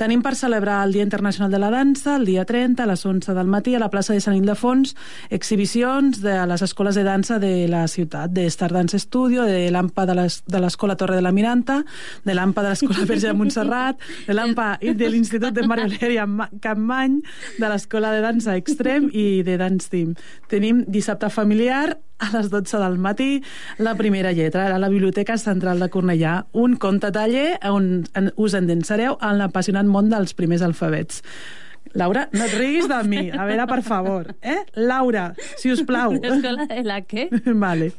Tenim per celebrar el Dia Internacional de la Dansa, el dia 30, a les 11 del matí, a la plaça de Sant Ildefons, exhibicions de les escoles de dansa de la ciutat, de Star Dance Studio, de l'AMPA de l'es- de l'Escola Torre de la Miranta, de l'AMPA de l'Escola Verge de Montserrat, de l'AMPA i de l'Institut de Mario Leria Campmany, de l'Escola de Dansa Extrem i de Dance Team. Tenim dissabte familiar a les 12 del matí, la primera lletra, a la Biblioteca Central de Cornellà, un conte taller on us endensareu en l'apassionant món dels primers alfabets. Laura, no et riguis de mi. A veure, per favor. Eh? Laura, si us plau. L'escola de la què? Vale.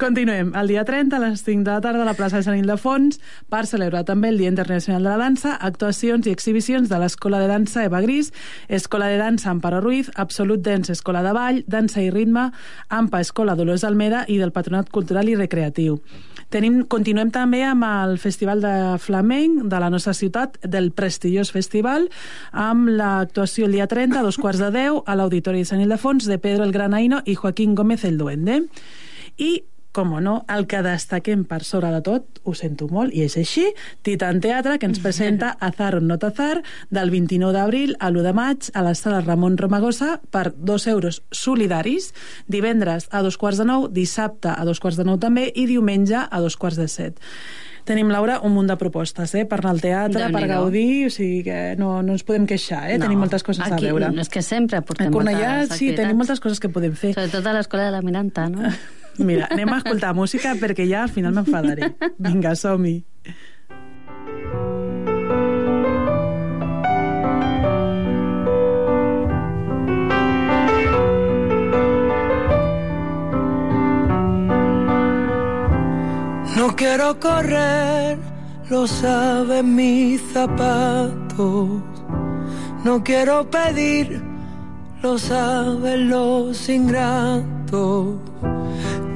Continuem. El dia 30, a les 5 de la tarda, a la plaça de Sant Ildefons, per celebrar també el Dia Internacional de la Dansa, actuacions i exhibicions de l'Escola de Dansa Eva Gris, Escola de Dansa Amparo Ruiz, Absolut Dance Escola de Ball, Dansa i Ritme, AMPA Escola Dolors Almeda i del Patronat Cultural i Recreatiu. Tenim, continuem també amb el Festival de Flamenc de la nostra ciutat, del prestigiós festival, amb l'actuació el dia 30 a dos quarts de 10 a l'Auditori de Sant Ildefons de Pedro el Granaino i Joaquín Gómez el Duende. I com no, el que destaquem per sobre de tot, ho sento molt, i és així, Titan Teatre, que ens presenta Azar o Not Azar, del 29 d'abril a l'1 de maig a la sala Ramon Romagosa per 2 euros solidaris, divendres a dos quarts de nou, dissabte a dos quarts de nou també, i diumenge a dos quarts de set. Tenim, Laura, un munt de propostes, eh? Per anar al teatre, per gaudir, o sigui que no, no ens podem queixar, eh? No, tenim moltes coses aquí, a veure. És que sempre portem A Cornellà, moltes sí, activitats. tenim moltes coses que podem fer. Sobretot a l'escola de la Miranta, no? Mira, anem a escoltar música perquè ja al final m'enfadaré. Vinga, som-hi. No quiero correr, lo saben mis zapatos. No quiero pedir, lo saben los ingratos.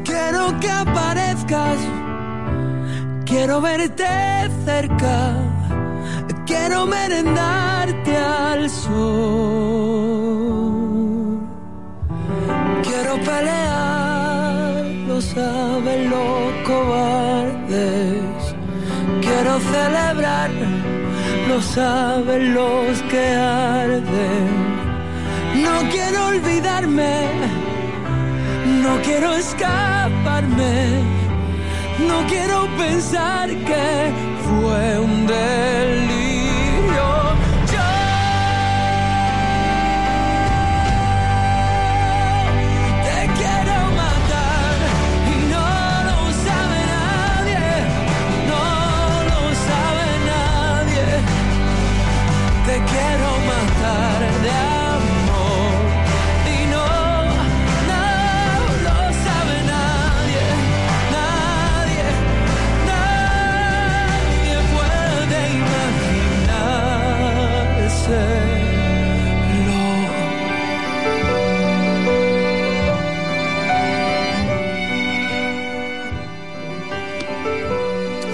Quiero que aparezcas, quiero verte cerca, quiero merendarte al sol. Cobardes. Quiero celebrar, lo saben los que arden. No quiero olvidarme, no quiero escaparme, no quiero pensar que fue un delirio.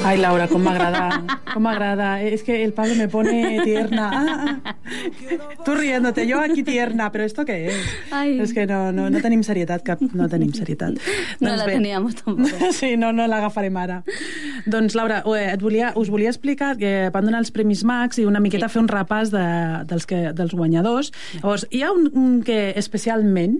Ay, Laura, com m'agrada, com m'agrada. Es que el Pablo me pone tierna. Ah, ah. Tú riéndote, yo aquí tierna, pero ¿esto qué es? Ai. És que no, no, no tenim serietat, cap, no tenim serietat. No la teníamos tampoc. Sí, no, no l'agafarem ara. Doncs, Laura, eh, et volia, us volia explicar que van donar els Premis Max i una miqueta fer un repàs de, dels, que, dels guanyadors. Llavors, hi ha un, un que especialment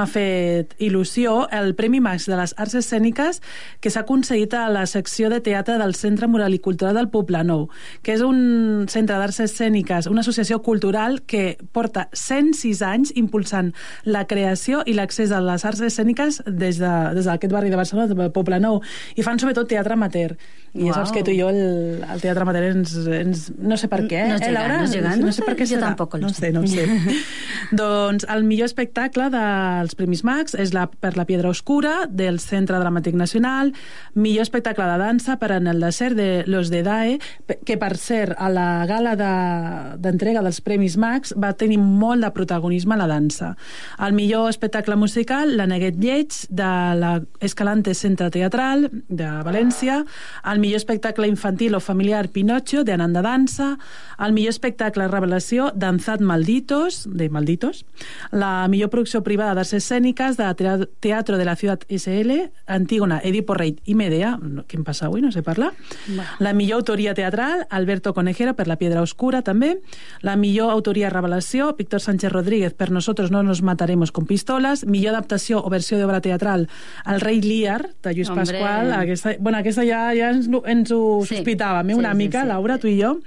m'ha fet il·lusió, el Premi Max de les Arts Escèniques, que s'ha aconseguit a la secció de teatre del Centre Moral i Cultural del Poblenou, que és un centre d'arts escèniques, una associació cultural que porta 106 anys impulsant la creació i l'accés a les arts escèniques des d'aquest de, des barri de Barcelona, del Poblenou, i fan sobretot teatre amateur. I ja saps que tu i jo el, el teatre amateur ens, ens... No sé per què, No eh, llega, Laura? no llega. No sé per què Jo serà. tampoc no sé. No ho sé. doncs el millor espectacle dels Premis Max és la, per la Piedra Oscura del Centre Dramàtic Nacional, millor espectacle de dansa per en el desert de Los de DAE, que per cert, a la gala de- d'entrega de, dels Premis Max va tenir molt de protagonisme la dansa. El millor espectacle musical, la Neguet Lleig, de la Escalante Centre Teatral de València, el millor espectacle infantil o familiar Pinocho, de Ananda Dansa, el millor espectacle Revelació, Danzad Malditos, de Malditos, la millor producció privada d'arts escèniques de Tea- Teatro de la Ciutat SL, Antígona, Edipo Rey i Medea, què em passa avui? No sé parlar. La millor autoria teatral, Alberto Conejero, per La Piedra Oscura, també. La millor autoria Revelació, Víctor Sánchez Rodríguez, per Nosotros no nos mataremos con pistoles. Millor adaptació o versió d'obra teatral, El rei Lear, de Lluís Hombre. Pasqual. Aquesta, bueno, aquesta ja, ja ens, ens ho Sí. sospitàvem, eh, Sí, una sí, mica, sí. Laura, tu i jo.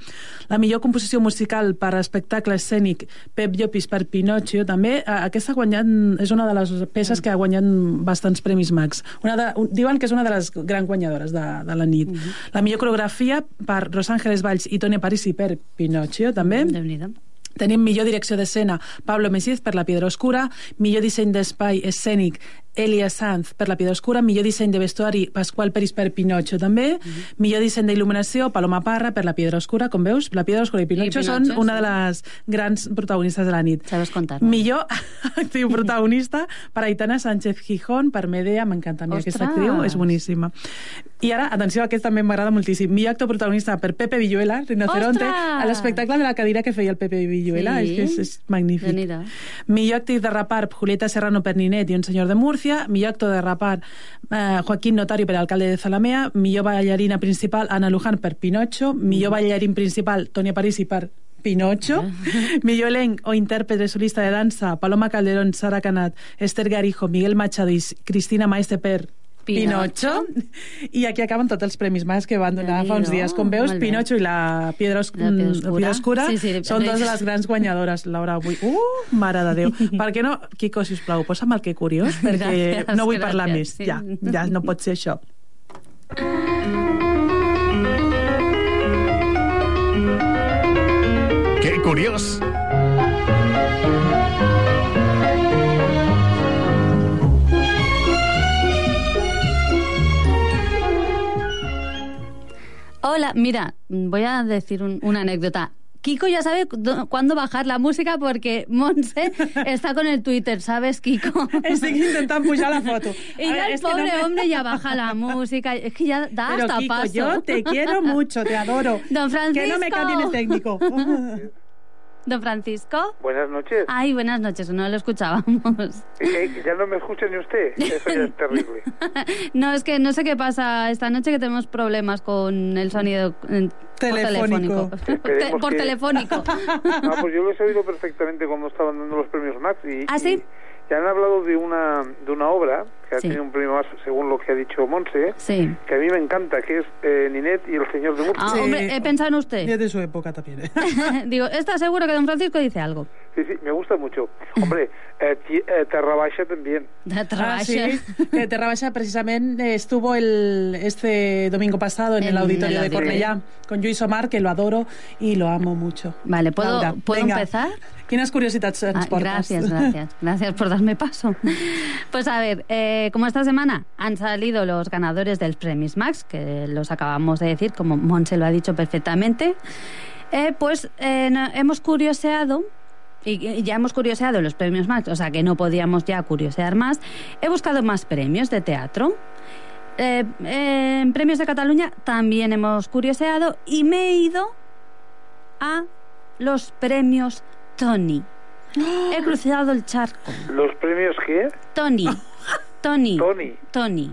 La millor composició musical per espectacle escènic, Pep Llopis per Pinocchio, també. Eh, Aquesta ha guanyat, és una de les peces que ha guanyat bastants premis Max. Una de, un- diuen que és una de les grans guanyadores de, de la nit. La millor coreografia per Rosàngeles Valls i Toni Parisi per Pinocchio, també. Tenim millor direcció d'escena Pablo Mesiz per La Piedra Oscura, millor disseny d'espai escènic Elia Sanz per La Piedra Oscura, millor disseny de vestuari Pasqual Peris per Pinocho també, millor disseny d'il·luminació Paloma Parra per La Piedra Oscura, com veus, La Piedra Oscura i Pinocho, I són Pinocho, una sí. de les grans protagonistes de la nit. Sabes contar. Millor actriu protagonista per Aitana Sánchez Gijón, per Medea, m'encanta a mi aquesta actriu, és boníssima. I ara, atenció, aquest també m'agrada moltíssim. Millor actor protagonista per Pepe Villuela, Rinoceronte, Ostres! a l'espectacle de la cadira que feia el Pepe Villuela, Sí? és, és, és magnífic. Déu-n'hi-do. Millor actriz de reparp, Julieta Serrano per Ninet i un senyor de Múrcia. Millor actor de reparp, eh, Joaquín Notario per alcalde de Zalamea. Millor ballarina principal, Ana Luján per Pinocho. Millor ballarín principal, Tonia Parisi per Pinocho. Millor elenc o intèrprete solista de dansa, Paloma Calderón, Sara Canat, Esther Garijo, Miguel Machado i Cristina Maeste per Pinocho. I aquí acaben tots els premis més que van donar fa uns dies. Com veus. Pinocho i la Piedra, Os La Piedra Oscura. Sí, sí, són dues de les grans guanyadores, Laura, avui. Uh, mare de Déu. per què no, Quico, si us plau, posa'm el que curiós, perquè Gràcies, no vull parlar gràcies, més. sí. Ja, ja no pot ser això. ¡Qué curioso! Hola, mira, voy a decir un- una anécdota. Kiko ya sabe cu- cuándo bajar la música porque Monse está con el Twitter, ¿sabes, Kiko? Estic intentant pujar la foto. Y ya el es que no pobre me- hombre ya baja la música. Es que ya da Pero, hasta Kiko, paso. yo te quiero mucho, te adoro. Don Francisco. Que no me cambien el técnico. Don Francisco. Buenas noches. Ay, buenas noches, no lo escuchábamos. Eh, ya no me escucha ni usted. Eso ya es terrible. No, es que no sé qué pasa esta noche que tenemos problemas con el sonido Telefónico. por telefónico. Por que- telefónico. No, pues yo lo he oído perfectamente cuando estaban dando los premios Max. Y, ¿Ah, sí? y ya han hablado de una, de una obra que ha Sí. tenido un premio más, según lo que ha dicho Monse, Sí. que a mí me encanta, que es eh, Ninette y el Señor de Murcia. Ah, hombre, he pensado en usted. Es de su época también. ¿eh? Digo, ¿está seguro que don Francisco dice algo? Sí, sí, me gusta mucho. Hombre, eh, eh, Terra Baixa también. Ah, sí. Que Terra Baixa precisamente estuvo el, este domingo pasado en En el auditorio el de. Cornellá con Lluís Omar, que lo adoro y lo amo mucho. Vale, ¿puedo, Laura, ¿puedo venga. empezar? Quines curiositats ens Ah, gracias, gracias. Gracias por darme paso. Pues a ver, eh, como esta semana han salido los ganadores del Premis Max, que los acabamos de decir, como Monse lo ha dicho perfectamente, eh, pues eh, no- hemos curioseado y y ya hemos curioseado los premios Max, o sea que no podíamos ya curiosear más. He buscado más premios de teatro. Eh, eh, en premios de Cataluña también hemos curioseado y me he ido a los premios Tony. He cruzado el charco. ¿Los premios qué? Tony. Tony. Tony. Tony.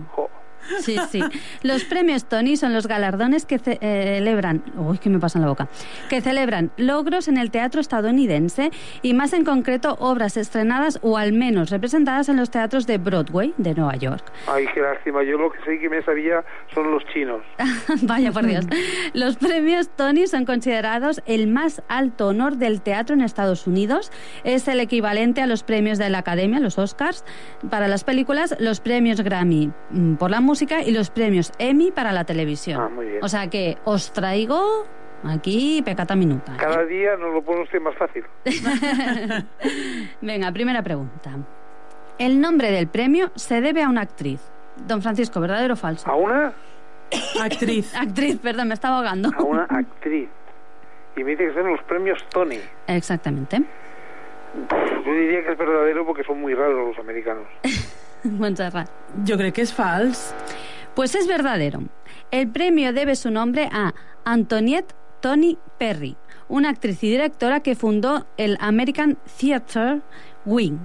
Sí, sí. Los premios Tony son los galardones que ce- eh, celebran, uy, que me pasa en la boca, que celebran logros en el teatro estadounidense y más en concreto obras estrenadas o al menos representadas en los teatros de Broadway de Nueva York. Ay, qué lástima. Yo lo que sé que me sabía son los chinos. Vaya por Dios. Los premios Tony son considerados el más alto honor del teatro en Estados Unidos. Es el equivalente a los premios de la Academia, los Oscars, para las películas, los premios Grammy mm, por la música y los premios Emmy para la televisión. Ah, muy bien. O sea que os traigo aquí pecata minuta. ¿eh? Cada día nos lo pone usted más fácil. Venga, primera pregunta. El nombre del premio se debe a una actriz. Don Francisco, ¿verdadero o falso? ¿A una? Actriz. Actriz, perdón, me estaba ahogando. A una actriz. Y me dice que son los premios Tony. Exactamente. Yo diría que es verdadero porque son muy raros los americanos. Montserrat. Jo crec que és fals. Pues es verdadero. El premio debe su nombre a Antoniette Tony Perry, una actriz y directora que fundó el American Theatre Wing.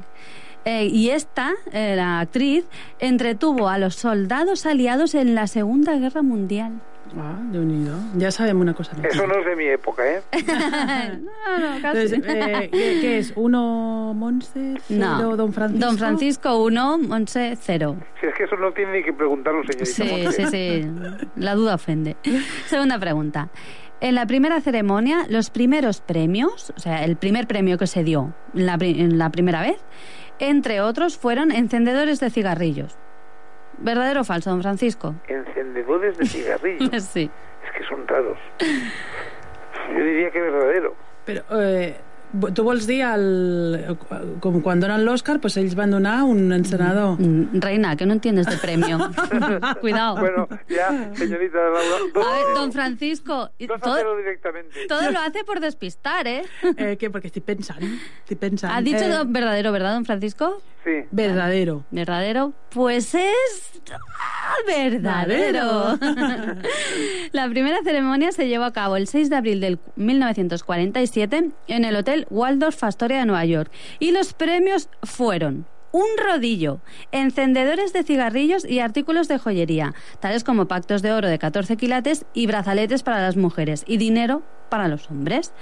Eh, y esta, eh, la actriz, entretuvo a los soldados aliados en la Segunda Guerra Mundial. Ah, déu nhi Ja sabem una cosa. Eso no es de mi época, ¿eh? no, no, casi. Entonces, eh, ¿qué, qué es? ¿Uno Monse? No. cero, Don Francisco? Don Francisco 1, Monse 0. Si es que eso no tiene ni que preguntarlo, señorita. Sí, sí, sí. La duda ofende. Segunda pregunta. En la primera ceremonia, los primeros premios, o sea, el primer premio que se dio la, pri- en la primera vez, entre otros, fueron encendedores de cigarrillos. ¿Verdadero o falso, don Francisco? Encendedores de cigarrillos. sí. Es que son raros. Yo diría que verdadero. Però, eh, tu vols dir, el, com quan donen l'Oscar, pues ells van donar un encenedor. Mm, Reina, que no entiendes de premio. Cuidado. Bueno, ya, señorita Laura. dos A ver, don Francisco, Dos todo, cero directamente. todo lo hace por despistar, ¿eh? Eh, que perquè estic pensant, estic pensant. Ha dicho eh, verdadero, ¿verdad, don Francisco? Sí. Verdadero. ¿Verdadero? Pues es ah, verdadero. La primera ceremonia se llevó a cabo el 6 de abril del 1947 en el Hotel Waldorf Astoria de Nueva York. Y los premios fueron un rodillo, encendedores de cigarrillos y artículos de joyería, tales como pactos de oro de 14 quilates y brazaletes para las mujeres, y dinero para los hombres.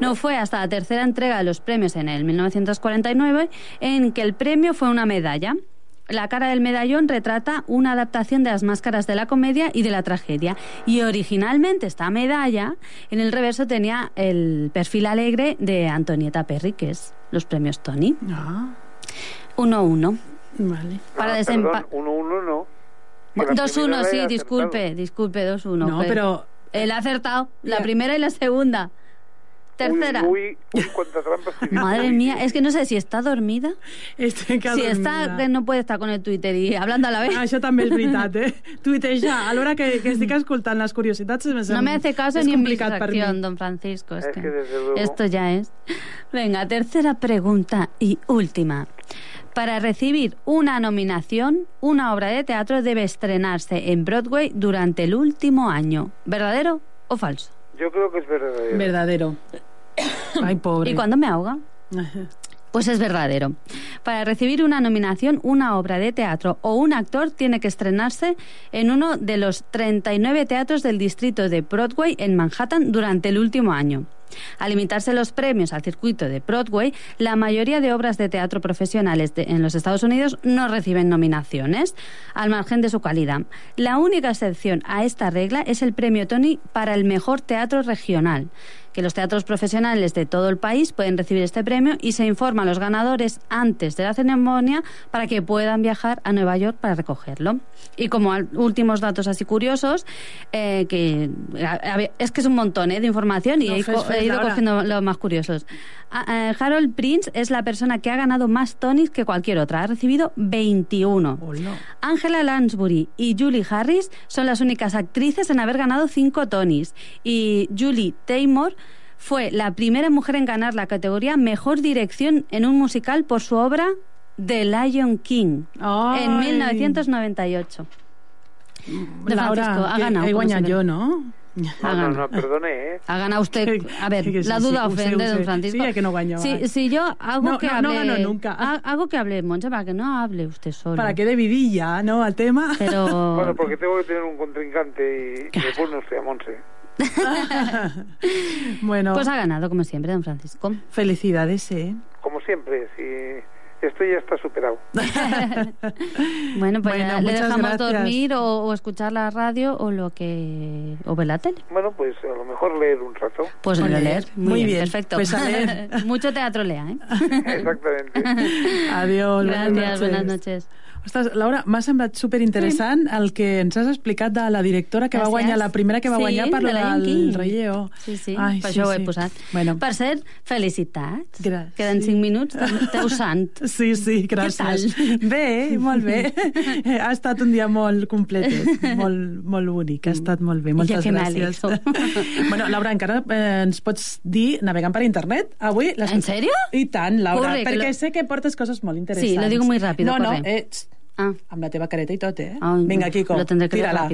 No fue hasta la tercera entrega de los premios en el 1949 en que el premio fue una medalla. La cara del medallón retrata una adaptación de las máscaras de la comedia y de la tragedia. Y originalmente esta medalla, en el reverso tenía el perfil alegre de Antonieta Perry, que es los premios Tony. Ah, 1-1. vale. Para Ah, desempa- perdón, 1-1 no. Que la 2-1, primera la sí, disculpe, disculpe, 2-1. No, pues. pero- Él ha acertado, la primera y la segunda. Tercera. Uy, uy, uy. Madre mía, es que no sé si está dormida. Estic Si está, que no puede estar con el Twitter y hablando a la vez. Ah, això també és veritat, eh? Tuitejar, a l'hora que, que estic escoltant les curiositats... és- No me hace caso ni en mi distracción, don Francisco. Es, Es que, que desde luego. esto ya es. Venga, tercera pregunta y última. Para recibir una nominación, una obra de teatro debe estrenarse en Broadway durante el último año. ¿Verdadero o falso? Yo creo que es verdadero. Verdadero. Ay, pobre. ¿Y cuando me ahoga? Pues es verdadero. Para recibir una nominación, una obra de teatro o un actor tiene que estrenarse en uno de los 39 teatros del distrito de Broadway en Manhattan durante el último año. Al limitarse los premios al circuito de Broadway, la mayoría de obras de teatro profesionales en los Estados Unidos no reciben nominaciones, al margen de su calidad. La única excepción a esta regla es el premio Tony para el mejor teatro regional que los teatros profesionales de todo el país pueden recibir este premio y se informa a los ganadores antes de la ceremonia para que puedan viajar a Nueva York para recogerlo. Y como últimos datos así curiosos, eh, que a- es que es un montón eh, de información y No, he, co- ido cogiendo los más curiosos. A- eh, Harold Prince es la persona que ha ganado más Tonys que cualquier otra. Ha recibido 21. Angela Lansbury y Julie Harris son las únicas actrices en haber ganado cinco Tonys. Y Julie Taymor fue la primera mujer en ganar la categoría Mejor Dirección en un musical por su obra The Lion King en Ai. 1998. De Laura, Francisco, ha ganado. siempre. jo, no? Ha No, no, ganado. no, perdone, ¿eh? Ha ganado usted. A ver, sí, la sí, duda sé, ofende, don Francisco. Sí, que no guanyo, Si, ay. si yo hago No, que no, hable. no gano nunca. ha- Hago que hable Monse para que no hable usted solo. Para que dividilla, ¿no?, el tema. Pero. Bueno, porque tengo que tener un contrincante y después no sé, a Monse. Bueno, Pues ha ganado, como siempre, don Francisco. felicidades, ¿eh? Como siempre, si esto ya está superado. Bueno, pues Bueno, ya le dejamos gracias. dormir o, o escuchar la radio o lo que. o ver la tele. Bueno, pues a lo mejor leer un rato. Pues leer. leer. Muy, Muy bien, bien, perfecto. pues a leer. Mucho teatro lea, ¿eh? Exactamente. Adiós, Gracias, buenas noches. buenas noches. Ostres, Laura, m'ha semblat superinteressant sí. el que ens has explicat de la directora que va Gràcies. guanyar, la primera que va Sí, guanyar per de la del. Rei Lleó. Sí, sí, Ai, per sí, això ho he sí. posat. Bueno. Per cert, felicitats. Gràcies. Queden 5 minuts teu sant. Sí, sí, gràcies. Què tal? Bé, molt bé. ha estat un dia molt completet, molt, molt bonic, ha estat molt bé. Moltes Ja gràcies. bueno, Laura, encara eh, ens pots dir navegant per internet avui? Les... ¿En serio? I tant, Laura, Corre, perquè lo- sé que portes coses molt interessants. Sí, lo digo muy rápido, No, no, eh, Ah. Amb la teva careta i tot, eh? Ah, Vinga, Kiko, lo tendré que tira-la.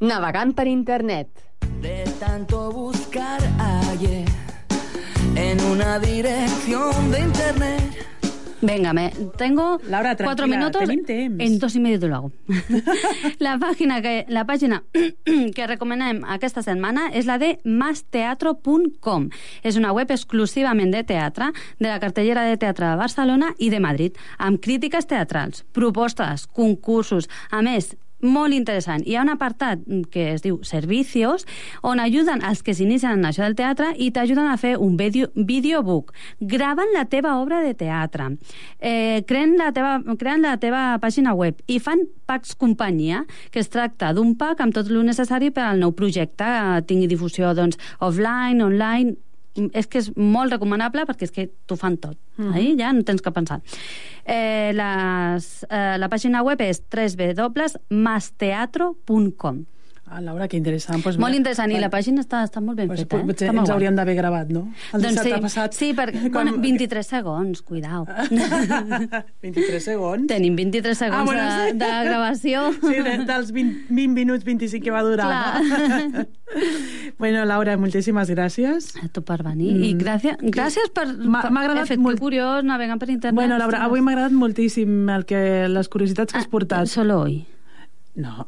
Navegant per internet. De tanto buscar ayer en una dirección de internet Venga, me, tengo Laura, cuatro minutos. En dos y medio te lo hago. la página que la página que recomanem aquesta setmana és la de masteatro.com. És una web exclusivament de teatre de la cartellera de teatre de Barcelona i de Madrid, amb crítiques teatrals, propostes, concursos, a més, molt interessant. Hi ha un apartat que es diu Servicios, on ajuden els que s'inicien en això del teatre i t'ajuden a fer un video, videobook. Graven la teva obra de teatre, eh, creen, la teva, creen la teva pàgina web i fan packs companyia, que es tracta d'un pack amb tot el necessari per al nou projecte, que tingui difusió doncs, offline, online, és que és molt recomanable perquè és que t'ho fan tot. Mhm. Ahí ja no tens que pensar. Eh, les, eh, la pàgina web és www.masteatro.com Ah, Laura, que interessant. Pues Molt mira, interessant, i la pàgina està, està molt ben Pues, feta. Eh? potser Està molt ens hauríem d'haver gravat, no? El doncs sí, passat. sí, perquè, Quan- bueno, 23 segons, cuidao. 23 segons. Tenim 23 segons Ah, bueno, de, sí. de gravació. Sí, de, dels 20, 20 minuts 25 que va durar. No? bueno, Laura, moltíssimes gràcies. A tu per venir. I gràcies, gràcies per... M'ha agradat fet molt. curiós navegant per internet. Bueno, Laura, avui m'ha agradat moltíssim el que, les curiositats que has portat. Solo hoy. No.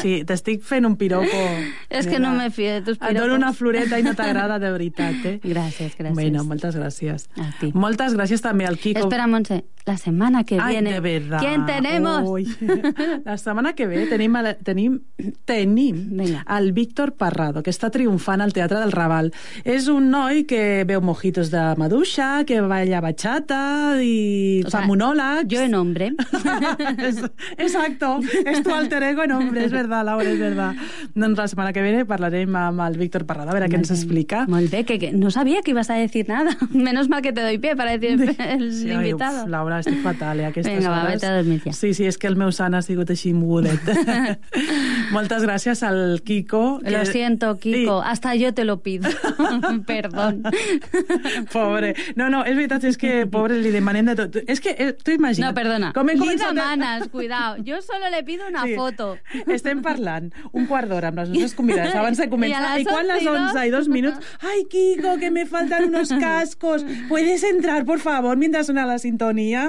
Sí, t'estic fent un piropo. És que no me fio de tus Et dono piropos. una floreta i no t'agrada de veritat, eh? Gràcies, gràcies. Bueno, moltes gràcies. A ti. Moltes gràcies també al Kiko. Espera, Montse, la semana que Ay, viene. de verdad. ¿Quién tenemos? Uy. La setmana que ve tenim, el- tenim, tenim el Víctor Parrado, que està triomfant al Teatre del Raval. És un noi que veu mojitos de maduixa, que balla bachata i O fa sea, monòlegs. Yo en hombre. Exacto, es tu alter ego en hombre, es verdad, Laura, es verdad. Doncs la setmana que ve parlarem amb el Víctor Parrado, a veure què ens explica. Molt bé, que, que no sabía que ibas a decir nada. Menos mal que te doy pie para decir el Sí, invitado. uf, Laura, estic fatal, eh, aquestes Vinga, va, hores. vete a dormir ja. Sí, sí, és que el meu sant ha sigut així mogudet. Moltes gràcies al Kiko. Lo siento, Kiko. Hasta yo te lo pido. Perdón. Pobre. No, no, és veritat, és que pobre li demanem de tot. És que, eh, tu imagina't. No, perdona. Com Li demanas, cuidado. Yo solo le pido una foto. Estem parlant un quart d'hora amb les nostres convidades abans de I començar. les I, quan les 11 i 11 i dos minuts... Ai, Kiko, que me faltan unos cascos. ¿Puedes entrar, por favor, mientras suena la sintonía?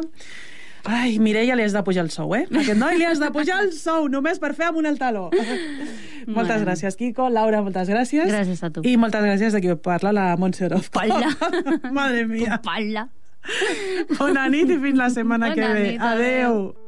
Ai, Mireia, li has de pujar el sou, eh? A Aquest noi li has de pujar el sou, només per fer amunt el taló. moltes Bueno. gràcies, Kiko. Laura, moltes gràcies. Gràcies a tu. I moltes gràcies de qui parla, la Montse Orozco. Palla. Madre mia. Palla. Bona nit i fins la setmana Bona que ve. nit, adéu. Adeu.